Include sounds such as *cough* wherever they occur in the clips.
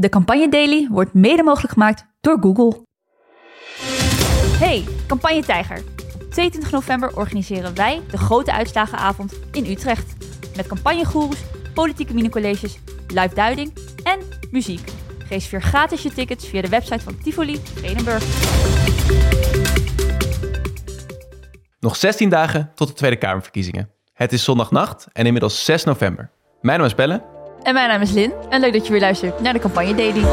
De Campagne Daily wordt mede mogelijk gemaakt door Google. Hey, Campagne Tijger. Op 22 november organiseren wij de grote uitslagenavond in Utrecht. Met campagnegoeroes, politieke minicolleges, live duiding en muziek. Reserveer gratis je tickets via de website van Tivoli Vredenburg. Nog 16 dagen tot de Tweede Kamerverkiezingen. Het is zondagnacht en inmiddels 6 november. Mijn naam is Belle. En mijn naam is Lin. En leuk dat je weer luistert naar de Campagne Daily.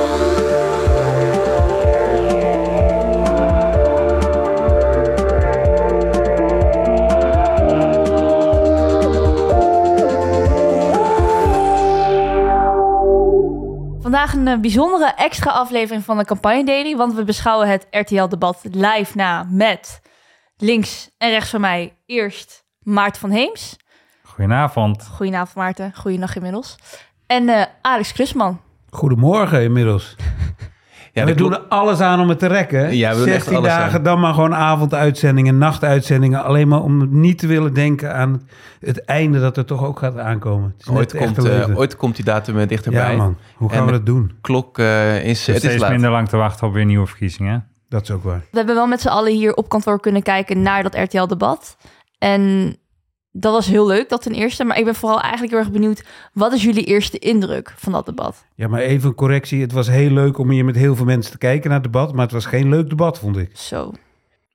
Vandaag een eh, bijzondere extra aflevering van de Campagne Daily. Want we beschouwen het RTL-debat live na met links en rechts van mij eerst Maarten van Heems. Goedenavond. Goedenavond Maarten, goeienacht inmiddels. En eh, Alex Klusman. Goedemorgen inmiddels. *laughs* Ja, we doen er alles aan om het te rekken. Ja, we doen echt 16 alles dagen, aan. dan maar gewoon avonduitzendingen, nachtuitzendingen. Alleen maar om niet te willen denken aan het einde dat er toch ook gaat aankomen. Is Ooit komt, eh, ooit komt die datum eh, dichterbij. Ja man, hoe gaan En we dat doen? klok eh, is, Het het is is steeds laat. minder lang te wachten op weer nieuwe verkiezingen. Dat is ook waar. We hebben wel met z'n allen hier op kantoor kunnen kijken naar dat RTL-debat. En dat was heel leuk, dat ten eerste. Maar ik ben vooral eigenlijk heel erg benieuwd... wat is jullie eerste indruk van dat debat? Ja, maar even een correctie. Het was heel leuk om hier met heel veel mensen te kijken naar het debat. Maar het was geen leuk debat, vond ik. Zo,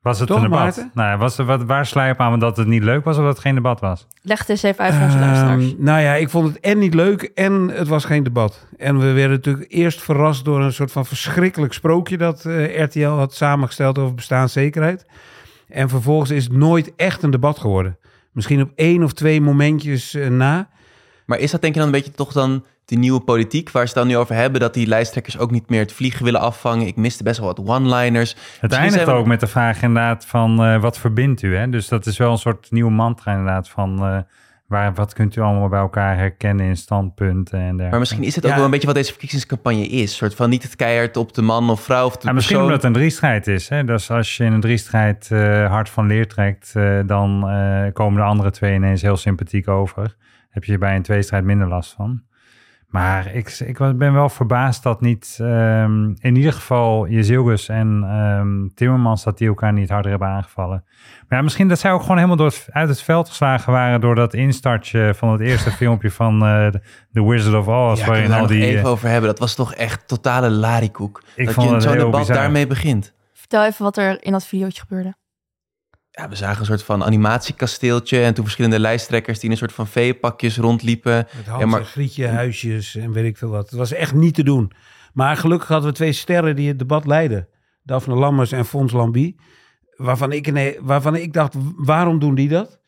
Was het Toch, een debat? Maarten? Nou, was er, wat, waar sla je op aan dat het niet leuk was of dat het geen debat was? leg het eens even uit voor onze luisteraars. Ehm, nou ja, ik vond het en niet leuk en het was geen debat. En we werden natuurlijk eerst verrast door een soort van verschrikkelijk sprookje dat eh, RTL had samengesteld over bestaanszekerheid. En vervolgens is het nooit echt een debat geworden. Misschien op één of twee momentjes eh, na. Maar is dat denk je dan een beetje toch dan die nieuwe politiek waar ze het dan nu over hebben? Dat die lijsttrekkers ook niet meer het vliegen willen afvangen. Ik miste best wel wat one-liners. Het Misschien eindigt we- ook met de vraag inderdaad van eh, wat verbindt u? Hè? Dus dat is wel een soort nieuwe mantra inderdaad van eh, waar, wat kunt u allemaal bij elkaar herkennen in standpunten en dergelijke. Maar misschien is het ook Ja. wel een beetje wat deze verkiezingscampagne is. Soort van niet het keihard op de man of vrouw of de Ja, misschien omdat het een driestrijd is. Hè? Dus als je in een driestrijd eh hard van leer trekt, eh, dan eh, komen de andere twee ineens heel sympathiek over. Heb je bij een tweestrijd minder last van. Maar ik, ik was- ben wel verbaasd dat niet, ehm, in ieder geval Jezilgus en ehm, Timmermans, dat die elkaar niet harder hebben aangevallen. Maar ja, misschien dat zij ook gewoon helemaal door het, uit het veld geslagen waren door dat instartje van het eerste *laughs* filmpje van eh, The Wizard of Oz. Ja, waarin al die, even eh, over hebben. Dat was toch echt totale larikoek. Ik dat vond je het zo'n debat bizar. daarmee begint. Vertel even wat er in dat videootje gebeurde. Ja, we zagen een soort van animatiekasteeltje en toen verschillende lijsttrekkers die in een soort van veepakjes rondliepen. Met Hans maar- en Grietje, huisjes en weet ik veel wat. Het was echt niet te doen. Maar gelukkig hadden we twee sterren die het debat leidden. Daphne Lammers en Fons Lambie. Waarvan ik, nee, waarvan ik dacht, waarom doen die dat?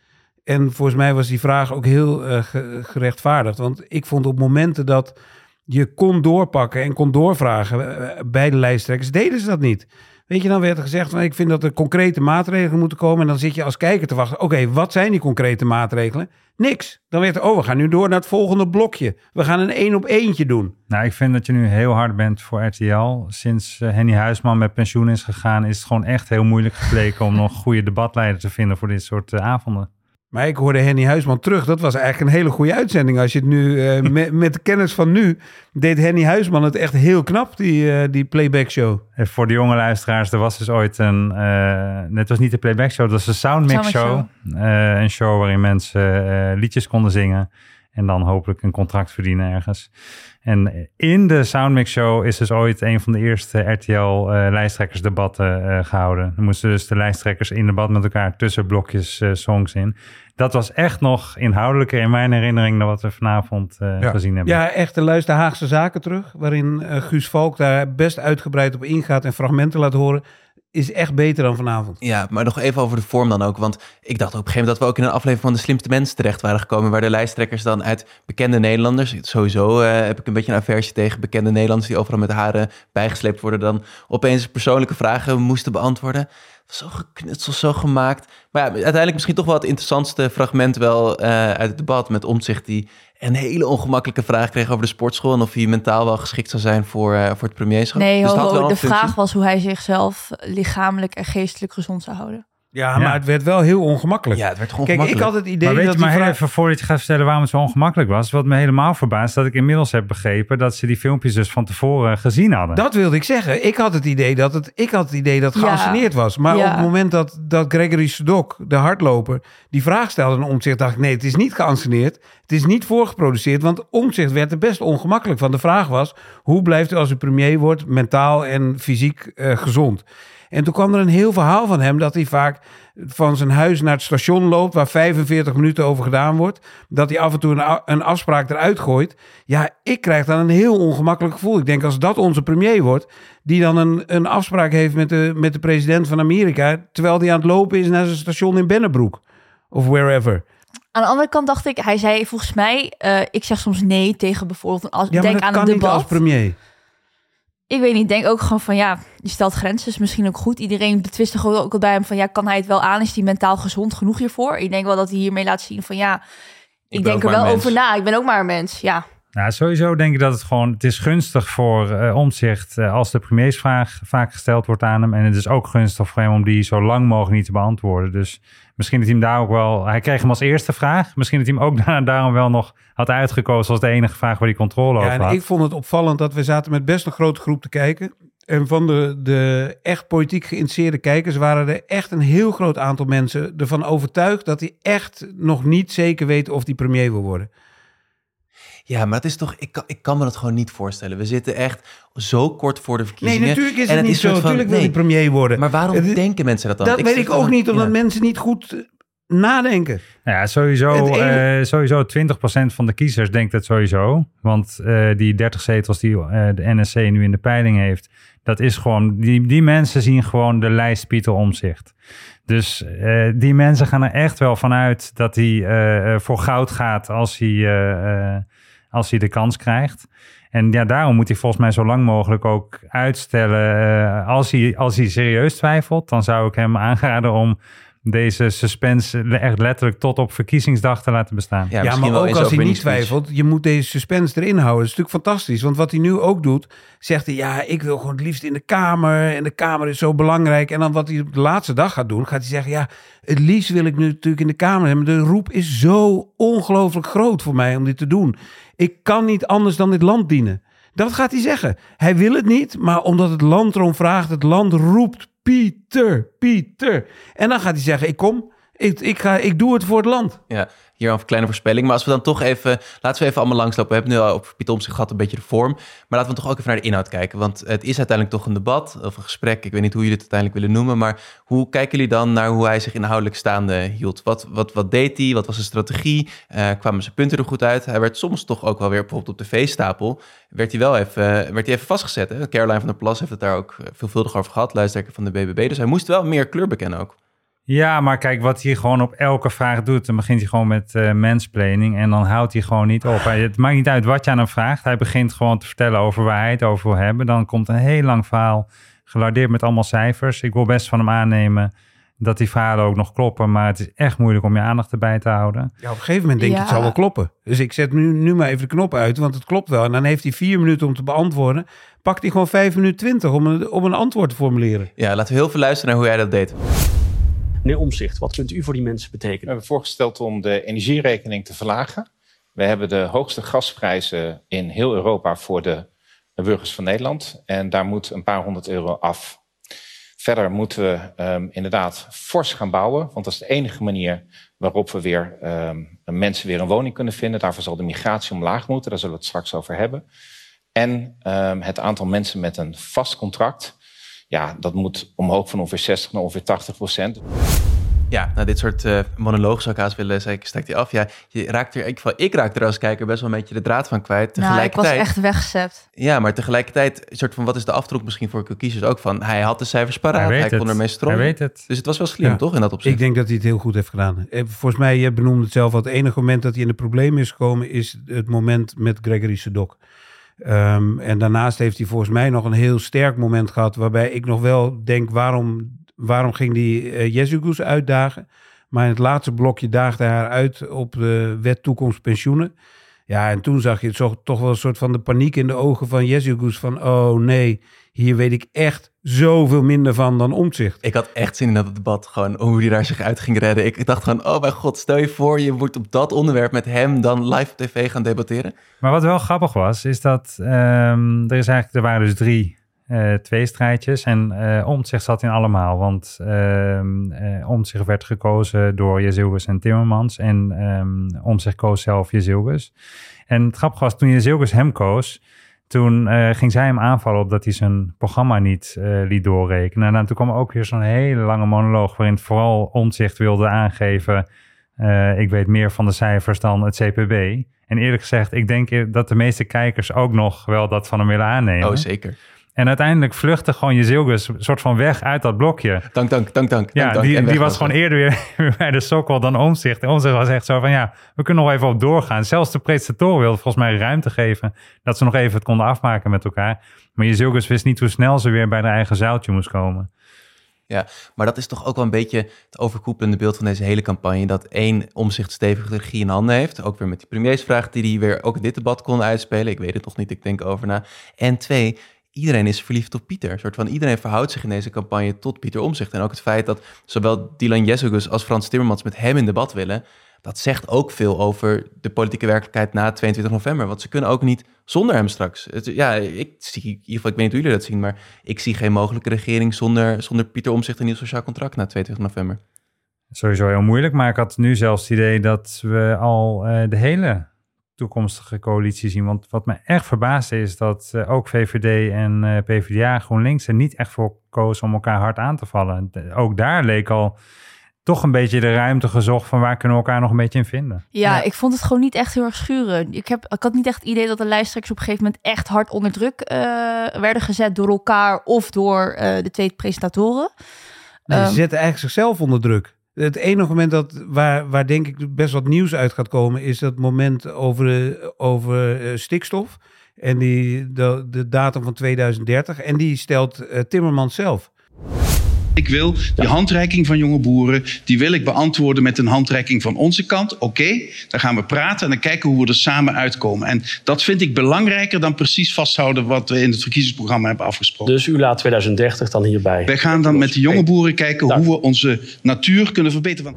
En volgens mij was die vraag ook heel eh, ge- gerechtvaardigd. Want ik vond op momenten dat je kon doorpakken en kon doorvragen eh, bij de lijsttrekkers, deden ze dat niet. Weet je, dan werd er gezegd van ik vind dat er concrete maatregelen moeten komen. En dan zit je als kijker te wachten. Oké, wat zijn die concrete maatregelen? Niks. Dan werd er, oh, we gaan nu door naar het volgende blokje. We gaan een één op eentje doen. Nou, ik vind dat je nu heel hard bent voor RTL. Sinds eh, Henny Huisman met pensioen is gegaan, is het gewoon echt heel moeilijk gebleken om nog goede debatleiders te vinden voor dit soort eh, avonden. Maar ik hoorde Henny Huisman terug. Dat was eigenlijk een hele goede uitzending. Als je het nu, eh, *laughs* met, met de kennis van nu, deed Henny Huisman het echt heel knap, die, eh, die playback show. En voor de jonge luisteraars, er was dus ooit een, eh net was niet de playback show, dat was de soundmix show. Eh, een show waarin mensen eh, liedjes konden zingen en dan hopelijk een contract verdienen ergens. En in de Soundmix Show is dus ooit een van de eerste RTL-lijsttrekkersdebatten eh, gehouden. Dan moesten dus de lijsttrekkers in debat met elkaar tussen blokjes eh, songs in. Dat was echt nog inhoudelijker in mijn herinnering dan wat we vanavond eh, Ja. gezien hebben. Ja, echt, luister Haagse Zaken terug. Waarin eh, Guus Valk daar best uitgebreid op ingaat en fragmenten laat horen. Is echt beter dan vanavond. Ja, maar nog even over de vorm dan ook. Want ik dacht op een gegeven moment dat we ook in een aflevering van De Slimste Mensen terecht waren gekomen. Waar de lijsttrekkers dan uit bekende Nederlanders. Sowieso eh, heb ik een beetje een aversie tegen bekende Nederlanders die overal met haren bijgesleept worden. Dan opeens persoonlijke vragen moesten beantwoorden. Zo geknutseld, zo gemaakt. Maar ja, uiteindelijk misschien toch wel het interessantste fragment wel eh, uit het debat met Omtzigt die een hele ongemakkelijke vraag kreeg over de sportschool. En of hij mentaal wel geschikt zou zijn voor, eh, voor het premierschap. Nee, Dus ho, ho, de vraag was hoe hij zichzelf lichamelijk en geestelijk gezond zou houden. Ja, maar het werd wel heel ongemakkelijk. Ja, het werd gewoon Kijk, ik had het idee Maar weet dat je maar vraag- even voordat je gaat vertellen waarom het zo ongemakkelijk was. Wat me helemaal verbaast, dat ik inmiddels heb begrepen dat ze die filmpjes dus van tevoren gezien hadden. Dat wilde ik zeggen. Ik had het idee dat het, ik had het idee dat Ja. geanceneerd was. Maar Ja. op het moment dat, dat Gregory Sedok, de hardloper, die vraag stelde aan Omtzigt, dacht ik nee, het is niet geanceneerd. Het is niet voorgeproduceerd, want Omtzigt werd er best ongemakkelijk van. De vraag was, hoe blijft u als u premier wordt mentaal en fysiek eh, gezond? En toen kwam er een heel verhaal van hem dat hij vaak van zijn huis naar het station loopt, waar 45 minuten over gedaan wordt. Dat hij af en toe een, afspraak eruit gooit. Ja, ik krijg dan een heel ongemakkelijk gevoel. Ik denk als dat onze premier wordt, die dan een, een afspraak heeft met de, met de president van Amerika, terwijl hij aan het lopen is naar zijn station in Bennebroek. Of wherever. Aan de andere kant dacht ik, hij zei volgens mij, eh, ik zeg soms nee tegen bijvoorbeeld een als, Ja, maar denk dat aan kan een niet debat. als premier. Ik weet niet, denk ook gewoon van ja, je stelt grenzen, is misschien ook goed. Iedereen betwist gewoon ook al bij hem van ja, kan hij het wel aan? Is hij mentaal gezond genoeg hiervoor? Ik denk wel dat hij hiermee laat zien van ja, ik, denk er wel over na. Ik ben ook maar een mens, ja. Nou, sowieso denk ik dat het gewoon, het is gunstig voor eh omzicht als de premiersvraag vaak gesteld wordt aan hem. En het is ook gunstig voor hem om die zo lang mogelijk niet te beantwoorden. Dus misschien dat hij hem daar ook wel, hij kreeg hem als eerste vraag. Misschien dat hij hem ook *laughs* daarom wel nog had uitgekozen als de enige vraag waar hij controle Ja, over en had. ik vond het opvallend dat we zaten met best een grote groep te kijken. En van de, de echt politiek geïnteresseerde kijkers waren er echt een heel groot aantal mensen ervan overtuigd dat hij echt nog niet zeker weet of hij premier wil worden. Ja, maar het is toch, ik kan, ik kan me dat gewoon niet voorstellen. We zitten echt zo kort voor de Nee, verkiezingen. natuurlijk is En het niet soort zo. van- Natuurlijk wil nee. premier worden. Maar waarom Het- denken mensen dat dan? dat weet zit ik ook niet, omdat ja. mensen niet goed eh, nadenken. Nou Ja, sowieso, eh, sowieso 20% van de kiezers denkt het sowieso. Want eh, die 30 zetels die eh, de NSC nu in de peiling heeft, dat is gewoon, die, die mensen zien gewoon de lijst Pieter Omzicht. Dus eh, die mensen gaan er echt wel vanuit dat hij voor goud gaat als hij, eh, eh, als hij de kans krijgt. En ja, daarom moet hij volgens mij zo lang mogelijk ook uitstellen. eh, als, hij, als hij serieus twijfelt, dan zou ik hem aanraden om deze suspense echt letterlijk tot op verkiezingsdag te laten bestaan. Ja, maar wel ook als hij niet twijfelt, je moet deze suspense erin houden. Dat is natuurlijk fantastisch. Want wat hij nu ook doet, zegt hij, ja, ik wil gewoon het liefst in de Kamer. En de Kamer is zo belangrijk. En dan wat hij op de laatste dag gaat doen, gaat hij zeggen, ja, het liefst wil ik nu natuurlijk in de Kamer hebben. De roep is zo ongelooflijk groot voor mij om dit te doen. Ik kan niet anders dan dit land dienen. Dat gaat hij zeggen. Hij wil het niet, maar omdat het land erom vraagt, het land roept, Pieter, Pieter. En dan gaat hij zeggen, ik kom, ik, ik, ga, ik doe het voor het land. Ja, hier een kleine voorspelling. Maar als we dan toch even, laten we even allemaal langslopen. We hebben nu al op Omtzigt gehad, een beetje de vorm. Maar laten we toch ook even naar de inhoud kijken. Want het is uiteindelijk toch een debat of een gesprek. Ik weet niet hoe jullie het uiteindelijk willen noemen. Maar hoe kijken jullie dan naar hoe hij zich inhoudelijk staande hield? Wat, wat, wat deed hij? Wat was zijn strategie? Eh, kwamen zijn punten er goed uit? Hij werd soms toch ook wel weer bijvoorbeeld op de veestapel. Werd hij wel even, werd hij even vastgezet. Hè? Caroline van der Plas heeft het daar ook veelvuldig over gehad. Luisterker van de BBB. Dus hij moest wel meer kleur bekennen ook. Ja, maar kijk, wat hij gewoon op elke vraag doet, dan begint hij gewoon met eh mansplaining en dan houdt hij gewoon niet op. Hij, het maakt niet uit wat je aan hem vraagt. Hij begint gewoon te vertellen over waar hij het over wil hebben. Dan komt een heel lang verhaal, gelardeerd met allemaal cijfers. Ik wil best van hem aannemen dat die verhalen ook nog kloppen, maar het is echt moeilijk om je aandacht erbij te houden. Ja, op een gegeven moment denk je, Ja. het zal wel kloppen. Dus ik zet nu, nu maar even de knop uit, want het klopt wel. En dan heeft hij vier minuten om te beantwoorden. Pakt hij gewoon vijf minuten twintig om een, om een antwoord te formuleren. Ja, laten we heel veel luisteren naar hoe hij dat deed. Meneer Omzicht, wat kunt u voor die mensen We betekenen? hebben voorgesteld om de energierekening te verlagen. We hebben de hoogste gasprijzen in heel Europa voor de burgers van Nederland. En daar moet een paar honderd euro af. Verder moeten we ehm, inderdaad fors gaan bouwen. Want dat is de enige manier waarop we weer ehm, mensen weer een woning kunnen vinden. Daarvoor zal de migratie omlaag moeten. Daar zullen we het straks over hebben. En ehm, het aantal mensen met een vast contract. Ja, dat moet omhoog van ongeveer 60 naar ongeveer 80 procent. Ja, nou, dit soort eh monologen zou ik haast willen zeggen, steekt hij af. Ja, je raakt er, ik, ik raak er als kijker best wel een beetje de draad van kwijt. Nou, ik was Tegelijkertijd, echt weggezept. ja, maar tegelijkertijd, een soort van, wat is de afdruk misschien voor kiezers ook van? Hij had de cijfers paraat, hij hij, kon het. ermee Hij stromen. weet het. Dus het was wel slim, Ja. toch, in dat opzicht? Ik denk dat hij het heel goed heeft gedaan. Eh, Volgens mij, je benoemde het zelf al, het enige moment dat hij in de problemen is gekomen... is het moment met Gregory Sedok. Ehm, en daarnaast heeft hij volgens mij nog een heel sterk moment gehad... waarbij ik nog wel denk, waarom, waarom ging die uh, uitdagen? Maar in het laatste blokje daagde hij haar uit op de wet toekomst pensioenen. Ja, en toen zag je zo, toch wel een soort van de paniek in de ogen van Jezus. Van, oh nee, hier weet ik echt zoveel minder van dan omzicht. Ik had echt zin in dat debat, gewoon hoe hij daar zich uit ging redden. Ik dacht gewoon, oh mijn god, stel je voor, je wordt op dat onderwerp met hem dan live op tv gaan debatteren. Maar wat wel grappig was, is dat ehm, er, is eigenlijk, er waren dus drie uh, tweestrijdjes en uh, Omtzigt zat in allemaal. Want uh, Omtzigt werd gekozen door Jezilgus en Timmermans en um, Omtzigt koos zelf Jezilgus. En het grappige was, toen Jezilgus hem koos, toen ging zij hem aanvallen op dat hij zijn programma niet liet doorrekenen. En dan toen kwam ook weer zo'n hele lange monoloog waarin vooral Omtzigt wilde aangeven... ik weet meer van de cijfers dan het CPB. En eerlijk gezegd, ik denk dat de meeste kijkers ook nog wel dat van hem willen aannemen. Oh, zeker. En uiteindelijk vluchtte gewoon Jezilgus een soort van weg uit dat blokje. Dank, dank, dank, dank. Ja, dank, die, die was gewoon eerder *laughs* weer bij de sokkel dan omzicht. En omzicht was echt zo van, ja, we kunnen nog even op doorgaan. Zelfs de presentatoren wilden volgens mij ruimte geven... dat ze nog even het konden afmaken met elkaar. Maar Jezilgus wist niet hoe snel ze weer bij de eigen zaaltje moest komen. Ja, maar dat is toch ook wel een beetje het overkoepelende beeld van deze hele campagne. Dat één omzicht stevige regie in handen heeft. Ook weer met die premiersvraag die hij weer ook in dit debat kon uitspelen. Ik weet het nog niet, ik denk over na. En twee, iedereen is verliefd op Pieter. Soort van iedereen verhoudt zich in deze campagne tot Pieter Omzicht. En ook het feit dat zowel Dylan Jezegus als Frans Timmermans met hem in debat willen, dat zegt ook veel over de politieke werkelijkheid na 22 november. Want ze kunnen ook niet zonder hem straks. Ja, ik zie, in ieder geval, ik weet niet hoe jullie dat zien, maar ik zie geen mogelijke regering zonder, zonder Pieter Omzicht een nieuw sociaal contract na 22 november. Sowieso heel moeilijk, maar ik had nu zelfs het idee dat we al uh, de hele toekomstige coalitie zien. Want wat me echt verbaasde is dat uh, ook VVD en uh, PvdA GroenLinks er niet echt voor kozen om elkaar hard aan te vallen. De, ook daar leek al toch een beetje de ruimte gezocht van waar kunnen we elkaar nog een beetje in vinden. Ja, ja, ik vond het gewoon niet echt heel erg schuren. Ik, heb, ik had niet echt het idee dat de lijsttrekkers op een gegeven moment echt hard onder druk uh, werden gezet door elkaar of door de twee presentatoren. Nee, ze um, zetten eigenlijk zichzelf onder druk. Het enige moment dat, waar, waar denk ik best wat nieuws uit gaat komen, is dat moment over, over uh, stikstof. En die, de, de datum van 2030. En die stelt uh, Timmermans zelf. Ik wil die handreiking van jonge boeren, die wil ik beantwoorden met een handreiking van onze kant. Oké, okay, dan gaan we praten en dan kijken hoe we er samen uitkomen. En dat vind ik belangrijker dan precies vasthouden wat we in het verkiezingsprogramma hebben afgesproken. Dus u laat 2030 dan hierbij? Wij gaan dan met de jonge boeren kijken Dank. hoe we onze natuur kunnen verbeteren.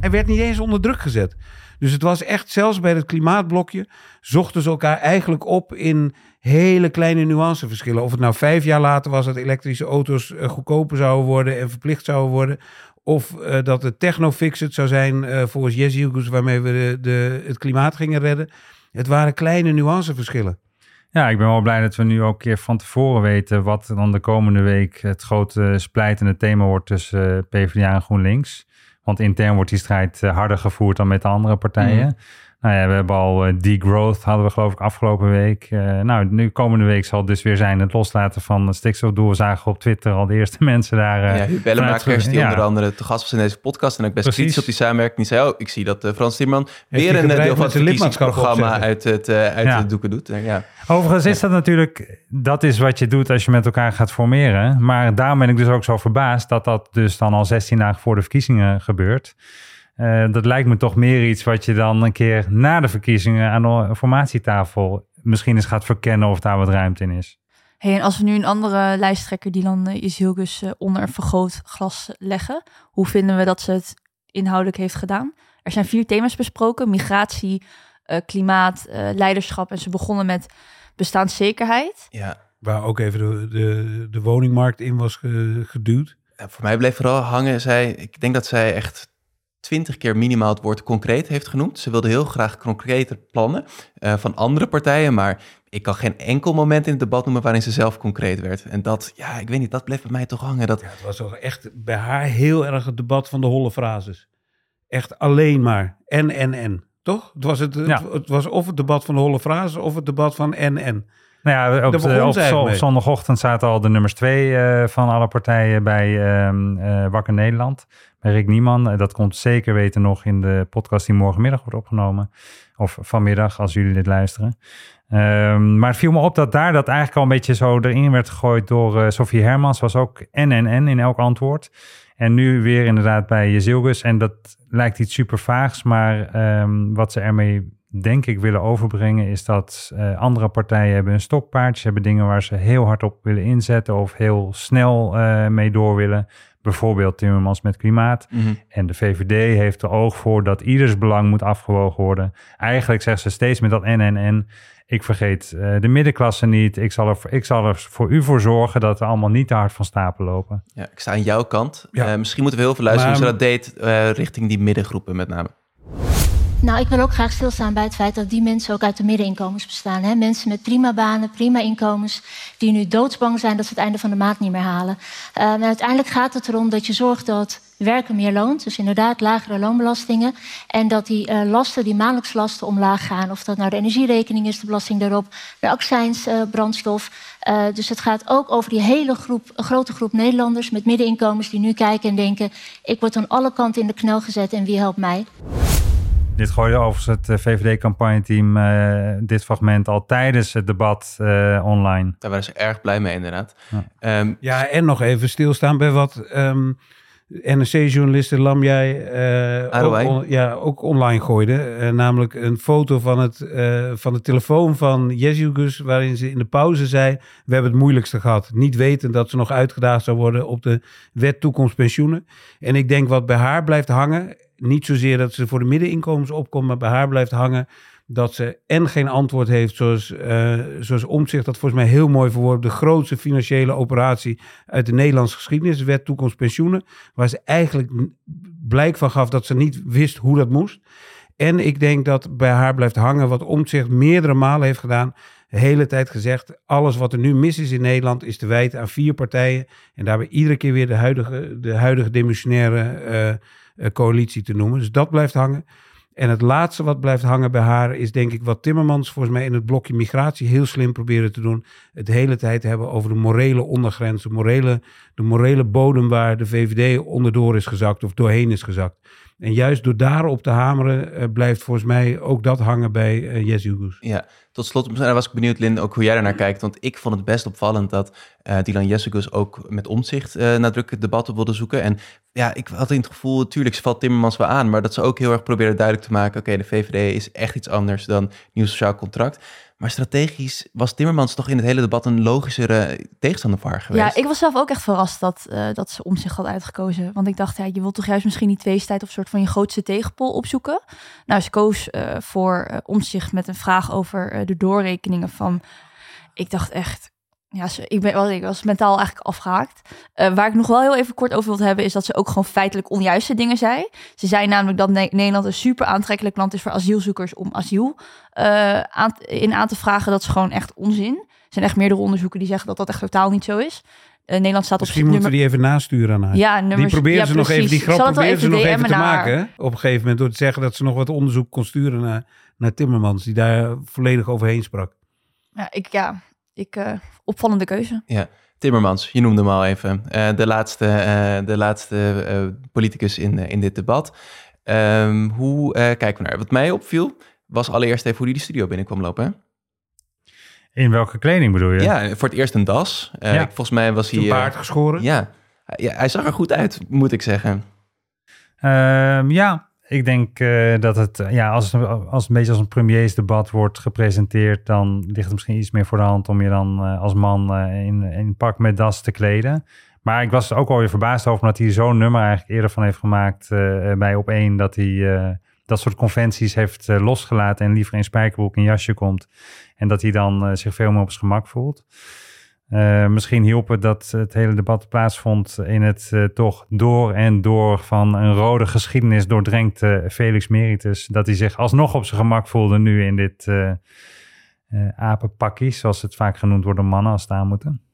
Hij werd niet eens onder druk gezet. Dus het was echt, zelfs bij het klimaatblokje, zochten ze elkaar eigenlijk op in hele kleine nuanceverschillen. Of het nou vijf jaar later was dat elektrische auto's uh, goedkoper zouden worden en verplicht zouden worden. Of uh, dat het technofix zou zijn uh, volgens Jezus, waarmee we de, de, het klimaat gingen redden. Het waren kleine nuanceverschillen. Ja, ik ben wel blij dat we nu ook een keer van tevoren weten wat dan de komende week het grote splijtende thema wordt tussen PvdA en GroenLinks. Want intern wordt die strijd harder gevoerd dan met de andere partijen. Mm. Nou ja, we hebben al uh, degrowth hadden we geloof ik afgelopen week. Uh, nou, nu komende week zal het dus weer zijn het loslaten van stikstofdoel. We zagen op Twitter al de eerste *laughs* mensen daar... Uh, ja, Huub Bellemakers, die ja. onder andere te gast was in deze podcast en ook best kritisch op die samenwerking. Die zei, oh, ik zie dat Frans Timmerman weer een deel van het verkiezingsprogramma uit het, uit ja. doeken doet. ja. Overigens is dat natuurlijk, dat is wat je doet als je met elkaar gaat formeren. Maar daarom ben ik dus ook zo verbaasd dat dat dus dan al 16 dagen voor de verkiezingen gebeurt. Uh, dat lijkt me toch meer iets wat je dan een keer na de verkiezingen aan de formatietafel misschien eens gaat verkennen of daar wat ruimte in is. Hey, en als we nu een andere lijsttrekker die dan uh, Jezielgus uh, onder een vergrootglas leggen, hoe vinden we dat ze het inhoudelijk heeft gedaan? Er zijn vier thema's besproken: migratie, uh, klimaat, leiderschap. En ze begonnen met bestaanszekerheid. Ja. Waar ook even de, de, de woningmarkt in was geduwd. Ja, voor mij bleef vooral hangen, zij, ik denk dat zij echt twintig keer minimaal het woord concreet heeft genoemd. Ze wilde heel graag concrete plannen uh, van andere partijen, maar ik kan geen enkel moment in het debat noemen waarin ze zelf concreet werd. En dat, ja, ik weet niet, dat bleef bij mij toch hangen. Dat... Ja, het was toch echt bij haar heel erg het debat van de holle frases. Echt alleen maar en, en, en. Toch? Het was, het, ja. het, het was of het debat van de holle frases of het debat van en, en. Nou ja, op, de, op, zo, op zondagochtend zaten al de nummers twee uh, van alle partijen bij uh, Wakker Nederland. Bij Rick Nieman. Dat komt zeker weten nog in de podcast die morgenmiddag wordt opgenomen. Of vanmiddag, als jullie dit luisteren. Um, maar het viel me op dat daar dat eigenlijk al een beetje zo erin werd gegooid door uh, Sofie Hermans. Was ook N en N in elk antwoord. En nu weer inderdaad bij Jezilgus. En dat lijkt iets super vaags, maar um, wat ze ermee denk ik willen overbrengen, is dat uh, andere partijen hebben een stokpaard. Ze hebben dingen waar ze heel hard op willen inzetten of heel snel uh, mee door willen. Bijvoorbeeld Timmermans met klimaat. Mhm. En de VVD heeft er oog voor dat ieders belang moet afgewogen worden. Eigenlijk zegt ze steeds met dat en en en. Ik vergeet uh, de middenklasse niet. Ik zal, er, ik zal er voor u voor zorgen dat we allemaal niet te hard van stapel lopen. Ja, ik sta aan jouw kant. Ja. Misschien moeten we heel veel luisteren Maar- hoe ze dat deed richting die middengroepen met name. Nou, ik wil ook graag stilstaan bij het feit dat die mensen ook uit de middeninkomens bestaan. Hè? Mensen met prima banen, prima inkomens, die nu doodsbang zijn dat ze het einde van de maand niet meer halen. Uh, en uiteindelijk gaat het erom dat je zorgt dat werken meer loont. Dus inderdaad lagere loonbelastingen. En dat die uh, lasten, die maandelijks lasten omlaag gaan. Of dat nou de energierekening is, de belasting daarop, de accijns, uh, brandstof. Uh, dus het gaat ook over die hele groep, grote groep Nederlanders met middeninkomens die nu kijken en denken: ik word aan alle kanten in de knel gezet en wie helpt mij? Dit gooide overigens het eh, VVD-campagneteam uh, dit fragment al tijdens het debat uh, online. Daar waren ze erg blij mee inderdaad. Ja, um, Ja, en nog even stilstaan bij wat um, NRC-journaliste Lamjai uh, ook, on, ja, ook online gooide. Uh, namelijk een foto van, het, uh, van de telefoon van Jezus, waarin ze in de pauze zei... we hebben het moeilijkste gehad. Niet weten dat ze nog uitgedaagd zou worden op de wet toekomstpensioenen. En ik denk wat bij haar blijft hangen... niet zozeer dat ze voor de middeninkomens opkomt... maar bij haar blijft hangen dat ze en geen antwoord heeft, zoals, uh, zoals Omtzigt dat volgens mij heel mooi verwoord, de grootste financiële operatie uit de Nederlandse geschiedenis, de wet toekomst pensioenen, waar ze eigenlijk blijk van gaf dat ze niet wist hoe dat moest. En ik denk dat bij haar blijft hangen wat Omtzigt meerdere malen heeft gedaan, de hele tijd gezegd, alles wat er nu mis is in Nederland is te wijten aan vier partijen en daarbij iedere keer weer de huidige, de huidige demissionaire uh, coalitie te noemen. Dus dat blijft hangen. En het laatste wat blijft hangen bij haar is denk ik wat Timmermans volgens mij in het blokje migratie heel slim proberen te doen. Het hele tijd hebben over de morele ondergrens, de morele, de morele bodem waar de VVD onderdoor is gezakt of doorheen is gezakt. En juist door daarop te hameren uh, blijft volgens mij ook dat hangen bij uh, Jesse. Ja, tot slot was ik benieuwd, Lin, ook hoe jij daarnaar kijkt. Want ik vond het best opvallend dat uh, Dylan Jessicus ook met omzicht uh, nadrukkelijk debat op wilde zoeken. En ja, ik had het gevoel, natuurlijk, ze valt Timmermans wel aan. Maar dat ze ook heel erg proberen duidelijk te maken, oké, de VVD is echt iets anders dan nieuw sociaal contract. Maar strategisch was Timmermans toch in het hele debat een logischere tegenstander voor haar geweest. Ja, ik was zelf ook echt verrast dat, uh, dat ze om zich had uitgekozen. Want ik dacht, ja, je wilt toch juist misschien die tweestrijd of soort van je grootste tegenpol opzoeken. Nou, ze koos voor omzicht met een vraag over de doorrekeningen van... Ik dacht echt, ja, ik, ben, ik was mentaal eigenlijk afgehaakt. Uh, waar ik nog wel heel even kort over wil hebben, is dat ze ook gewoon feitelijk onjuiste dingen zei. Ze zei namelijk dat ne Nederland een super aantrekkelijk land is voor asielzoekers om asiel aan, in aan te vragen. Dat is gewoon echt onzin. Er zijn echt meerdere onderzoeken die zeggen dat dat echt totaal niet zo is. Uh, Nederland staat Misschien op moeten nummer... we die even nasturen aan haar. Ja, nummers... die proberen ja, ze nog even, die grap proberen ze nog even te maken. Op een gegeven moment door te zeggen dat ze nog wat onderzoek kon sturen naar, naar Timmermans, die daar volledig overheen sprak. Ja, ik, ja, ik, uh, opvallende keuze. Ja, Timmermans, je noemde hem al even. Uh, de laatste, uh, de laatste uh, politicus in, in dit debat. Um, hoe kijken we naar? Wat mij opviel, was allereerst even hoe hij de studio binnenkwam lopen. Hè? In welke kleding bedoel je? Ja, voor het eerst een das. Ja. Ik, volgens mij was hij... Zijn baard geschoren? Ja. ja, hij zag er goed uit, moet ik zeggen. Ehm, ja, ik denk uh, dat het, ja, als, als een beetje als een premiersdebat wordt gepresenteerd, dan ligt het misschien iets meer voor de hand om je dan uh, als man uh, in, in pak met das te kleden. Maar ik was er ook alweer verbaasd over, omdat hij zo'n nummer eigenlijk eerder van heeft gemaakt bij op één, dat hij dat soort conventies heeft losgelaten en liever in spijkerbroek en jasje komt. En dat hij dan zich veel meer op zijn gemak voelt. Uh, misschien hielp het dat het hele debat plaatsvond in het toch door en door van een rode geschiedenis doordrenkte Felix Meritus. Dat hij zich alsnog op zijn gemak voelde nu in dit apenpakkie, zoals het vaak genoemd wordt door mannen als het aan moeten.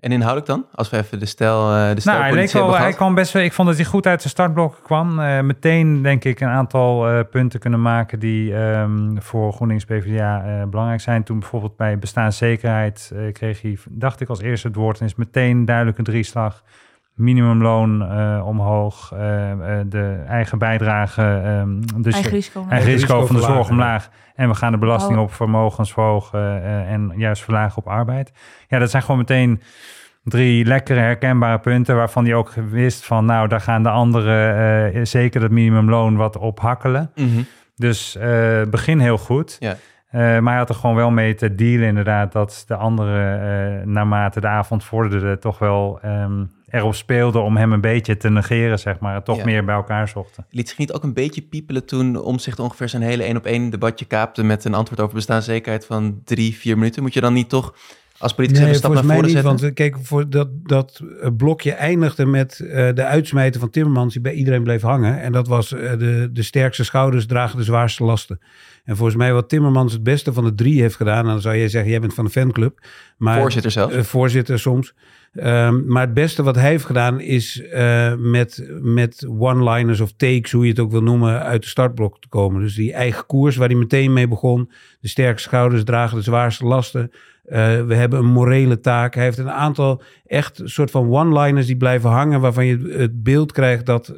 En inhoudelijk dan? Als we even de stijl de stijl nou, hij, wel, hij kwam best wel, ik vond dat hij goed uit zijn startblokken kwam. Uh, meteen denk ik een aantal uh, punten kunnen maken die um, voor GroenLinks PvdA uh, belangrijk zijn. Toen bijvoorbeeld bij bestaanszekerheid kreeg hij, dacht ik als eerste het woord en is meteen duidelijk een drieslag. Minimumloon omhoog, de eigen bijdrage, um, dus eigen risico, eigen risico van de zorg omlaag. En we gaan de belasting oh. op vermogens verhogen en juist verlagen op arbeid. Ja, dat zijn gewoon meteen drie lekkere herkenbare punten waarvan hij ook wist van nou, daar gaan de anderen uh, zeker dat minimumloon wat op hakkelen. Mm -hmm. Dus uh, begin heel goed. Ja. Uh, maar hij had er gewoon wel mee te dealen inderdaad dat de anderen uh, naarmate de avond vorderde toch wel um, erop speelden om hem een beetje te negeren, zeg maar. Toch Ja. meer bij elkaar zochten. Liet zich niet ook een beetje piepelen toen Omzicht ongeveer zijn hele één op één debatje kaapte met een antwoord over bestaanszekerheid van drie, vier minuten? Moet je dan niet toch als politicus Nee, een stap naar voren niet. zetten? Want kijk, voor dat, dat eh, blokje eindigde met eh, de uitsmijten van Timmermans... die bij iedereen bleef hangen. En dat was eh, de, de sterkste schouders dragen de zwaarste lasten. En volgens mij wat Timmermans het beste van de drie heeft gedaan... dan zou jij zeggen, jij bent van de fanclub. Maar, Voorzitter zelf. eh, voorzitter soms. Ehm, maar het beste wat hij heeft gedaan is eh, met, met one-liners of takes, hoe je het ook wil noemen, uit de startblok te komen. Dus die eigen koers waar hij meteen mee begon. De sterke schouders dragen de zwaarste lasten. Eh, we hebben een morele taak. Hij heeft een aantal echt soort van one-liners die blijven hangen, waarvan je het beeld krijgt dat,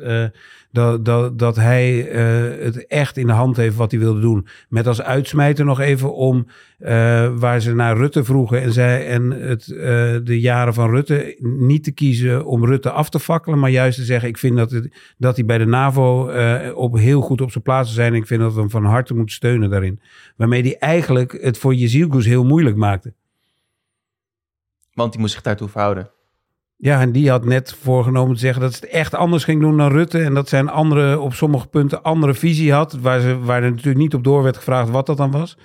dat, dat, dat hij eh, het echt in de hand heeft wat hij wilde doen. Met als uitsmijter nog even om eh, waar ze naar Rutte vroegen en zei en het, eh, de jaren van Rutte niet te kiezen om Rutte af te fakkelen, maar juist te zeggen: ik vind dat, het, dat hij bij de NAVO op heel goed op zijn plaats zijn. Ik vind dat we hem van harte moeten steunen daarin. Waarmee hij eigenlijk het voor Jezielgoes heel moeilijk maakte. Want die moest zich daartoe verhouden. Ja, en die had net voorgenomen te zeggen dat ze het echt anders ging doen dan Rutte. En dat zijn andere, op sommige punten andere visie had. Waar, ze, waar er natuurlijk niet op door werd gevraagd wat dat dan was.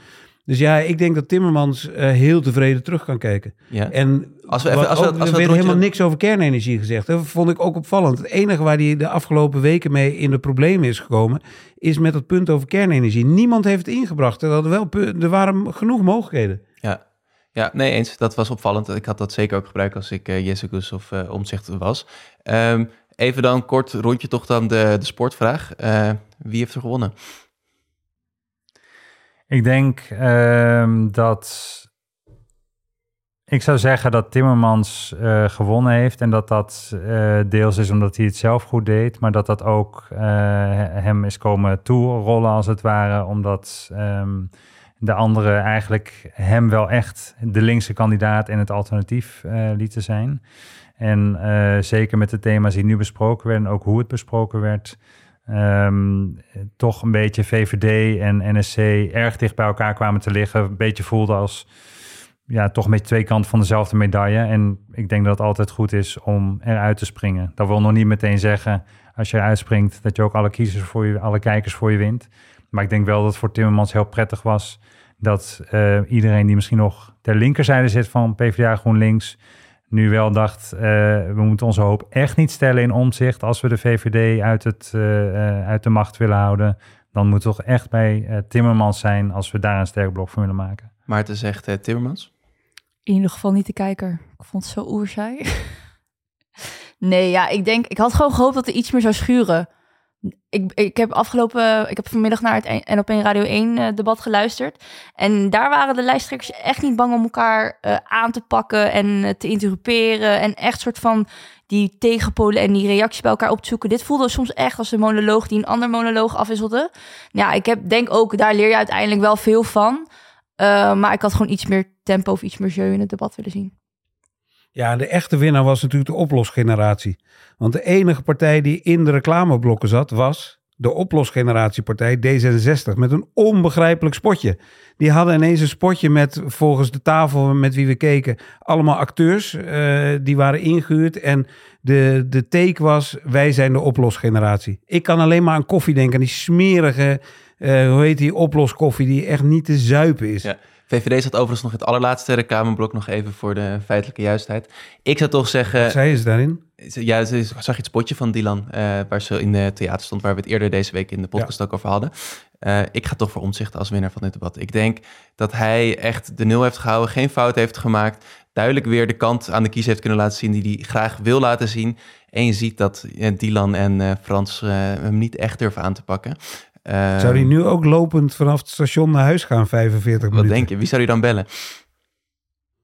Dus ja, ik denk dat Timmermans eh, heel tevreden terug kan kijken. Ja. En Als we even- als we- als we er werd rondje- helemaal niks over kernenergie gezegd. Dat vond ik ook opvallend. Het enige waar hij de afgelopen weken mee in de problemen is gekomen... is met het punt over kernenergie. Niemand heeft het ingebracht. Er, wel, er waren genoeg mogelijkheden. Ja. Ja, nee eens. Dat was opvallend. Ik had dat zeker ook gebruikt als ik uh, of uh, was. Um, even dan kort rondje toch dan de, de sportvraag. Uh, wie heeft er gewonnen? Ik denk um, dat. Ik zou zeggen dat Timmermans gewonnen heeft en dat dat deels is omdat hij het zelf goed deed, maar dat dat ook hem is komen toerollen als het ware, omdat um, de anderen eigenlijk hem wel echt de linkse kandidaat en het alternatief uh, lieten zijn. En uh, zeker met de thema's die nu besproken werden, ook hoe het besproken werd, um, toch een beetje VVD en NSC erg dicht bij elkaar kwamen te liggen. Een beetje voelde als ja, toch met twee kanten van dezelfde medaille. En ik denk dat het altijd goed is om eruit te springen. Dat wil nog niet meteen zeggen, als je eruit springt, dat je ook alle kiezers voor je, alle kijkers voor je wint. Maar ik denk wel dat het voor Timmermans heel prettig was dat uh, iedereen die misschien nog ter linkerzijde zit van PvdA GroenLinks nu wel dacht, uh, we moeten onze hoop echt niet stellen in omzicht als we de VVD uit, het, uh, uit de macht willen houden. Dan moet het toch echt bij Timmermans zijn als we daar een sterk blok van willen maken. Maarten zegt Timmermans? In ieder geval niet de kijker. Ik vond het zo oerzaai. *laughs* nee, ja, ik denk, ik had gewoon gehoopt dat er iets meer zou schuren ik, ik heb afgelopen, ik heb vanmiddag naar het en op een Radio 1 uh, debat geluisterd. En daar waren de lijsttrekkers echt niet bang om elkaar uh, aan te pakken en uh, te interruperen. En echt soort van die tegenpolen en die reacties bij elkaar op te zoeken. Dit voelde soms echt als een monoloog die een ander monoloog afwisselde. Ja, ik heb, denk ook, daar leer je uiteindelijk wel veel van. Maar ik had gewoon iets meer tempo of iets meer jeu in het debat willen zien. Ja, de echte winnaar was natuurlijk de oplosgeneratie. Want de enige partij die in de reclameblokken zat was de oplosgeneratiepartij D66 met een onbegrijpelijk spotje. Die hadden ineens een spotje met volgens de tafel met wie we keken allemaal acteurs uh, die waren ingehuurd en de, de take was wij zijn de oplosgeneratie. Ik kan alleen maar aan koffie denken, die smerige, uh, hoe heet die oploskoffie die echt niet te zuipen is. Ja. VVD zat overigens nog het allerlaatste reclameblok nog even voor de feitelijke juistheid. Ik zou toch zeggen... Zei ze daarin? Ja, ze zag je het spotje van Dylan, uh, waar ze in het theater stond, waar we het eerder deze week in de podcast ja. ook over hadden. Uh, ik ga toch voor omzicht als winnaar van dit debat. Ik denk dat hij echt de nul heeft gehouden, geen fout heeft gemaakt, duidelijk weer de kant aan de kies heeft kunnen laten zien die hij graag wil laten zien. En je ziet dat uh, Dylan en uh, Frans hem niet echt durven aan te pakken. Uh, zou hij nu ook lopend vanaf het station naar huis gaan, 45 wat minuten? Wat denk je? Wie zou hij dan bellen?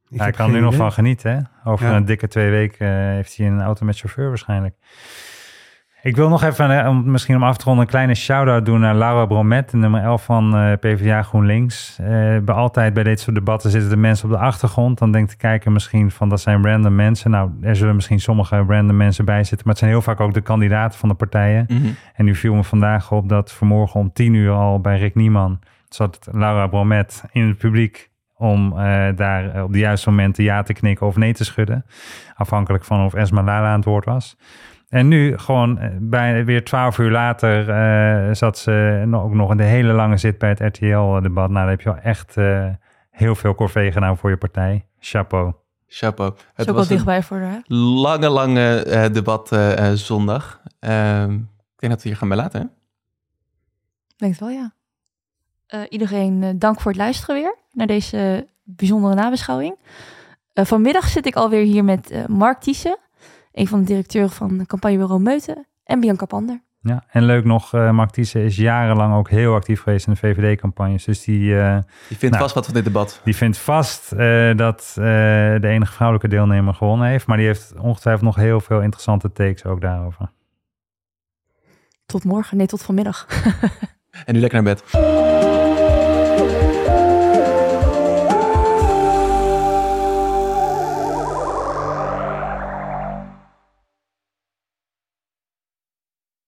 Ik hij kan er nu nog van genieten. Hè? Over ja. een dikke twee weken uh, heeft hij een auto met chauffeur waarschijnlijk. Ik wil nog even, eh, om, misschien om af te ronden, een kleine shout-out doen naar Laura Bromet, nummer 11 van uh, PvdA GroenLinks. Uh, bij altijd bij dit soort debatten zitten de mensen op de achtergrond. Dan denkt de kijker misschien van dat zijn random mensen. Nou, er zullen misschien sommige random mensen bij zitten, maar het zijn heel vaak ook de kandidaten van de partijen. Mhm. En nu viel me vandaag op dat vanmorgen om tien uur al bij Rick Nieman zat Laura Bromet in het publiek om uh, daar op de juiste momenten ja te knikken of nee te schudden. Afhankelijk van of Esma Lala aan het woord was. En nu, gewoon bij, weer twaalf uur later, uh, zat ze ook nog in de hele lange zit bij het RTL-debat. Nou, daar heb je wel echt uh, heel veel corvée gedaan voor je partij. Chapeau. Chapeau. Het is ook wel dichtbij voor haar. Lange, lange uh, debat zondag. Ehm, ik denk dat we hier gaan bij laten, hè? Denk het wel, ja. iedereen dank voor het luisteren weer naar deze bijzondere nabeschouwing. vanmiddag zit ik alweer hier met Mark Thiessen een van de directeuren van campagnebureau Meuten en Bianca Pander. Ja, en leuk nog, uh, Mark Thiessen is jarenlang ook heel actief geweest in de VVD-campagnes. Dus die... Uh, die vindt nou, vast wat van dit debat. Die vindt vast uh, dat de enige vrouwelijke deelnemer gewonnen heeft. Maar die heeft ongetwijfeld nog heel veel interessante takes ook daarover. Tot morgen. Nee, tot vanmiddag. *laughs* en nu lekker naar bed.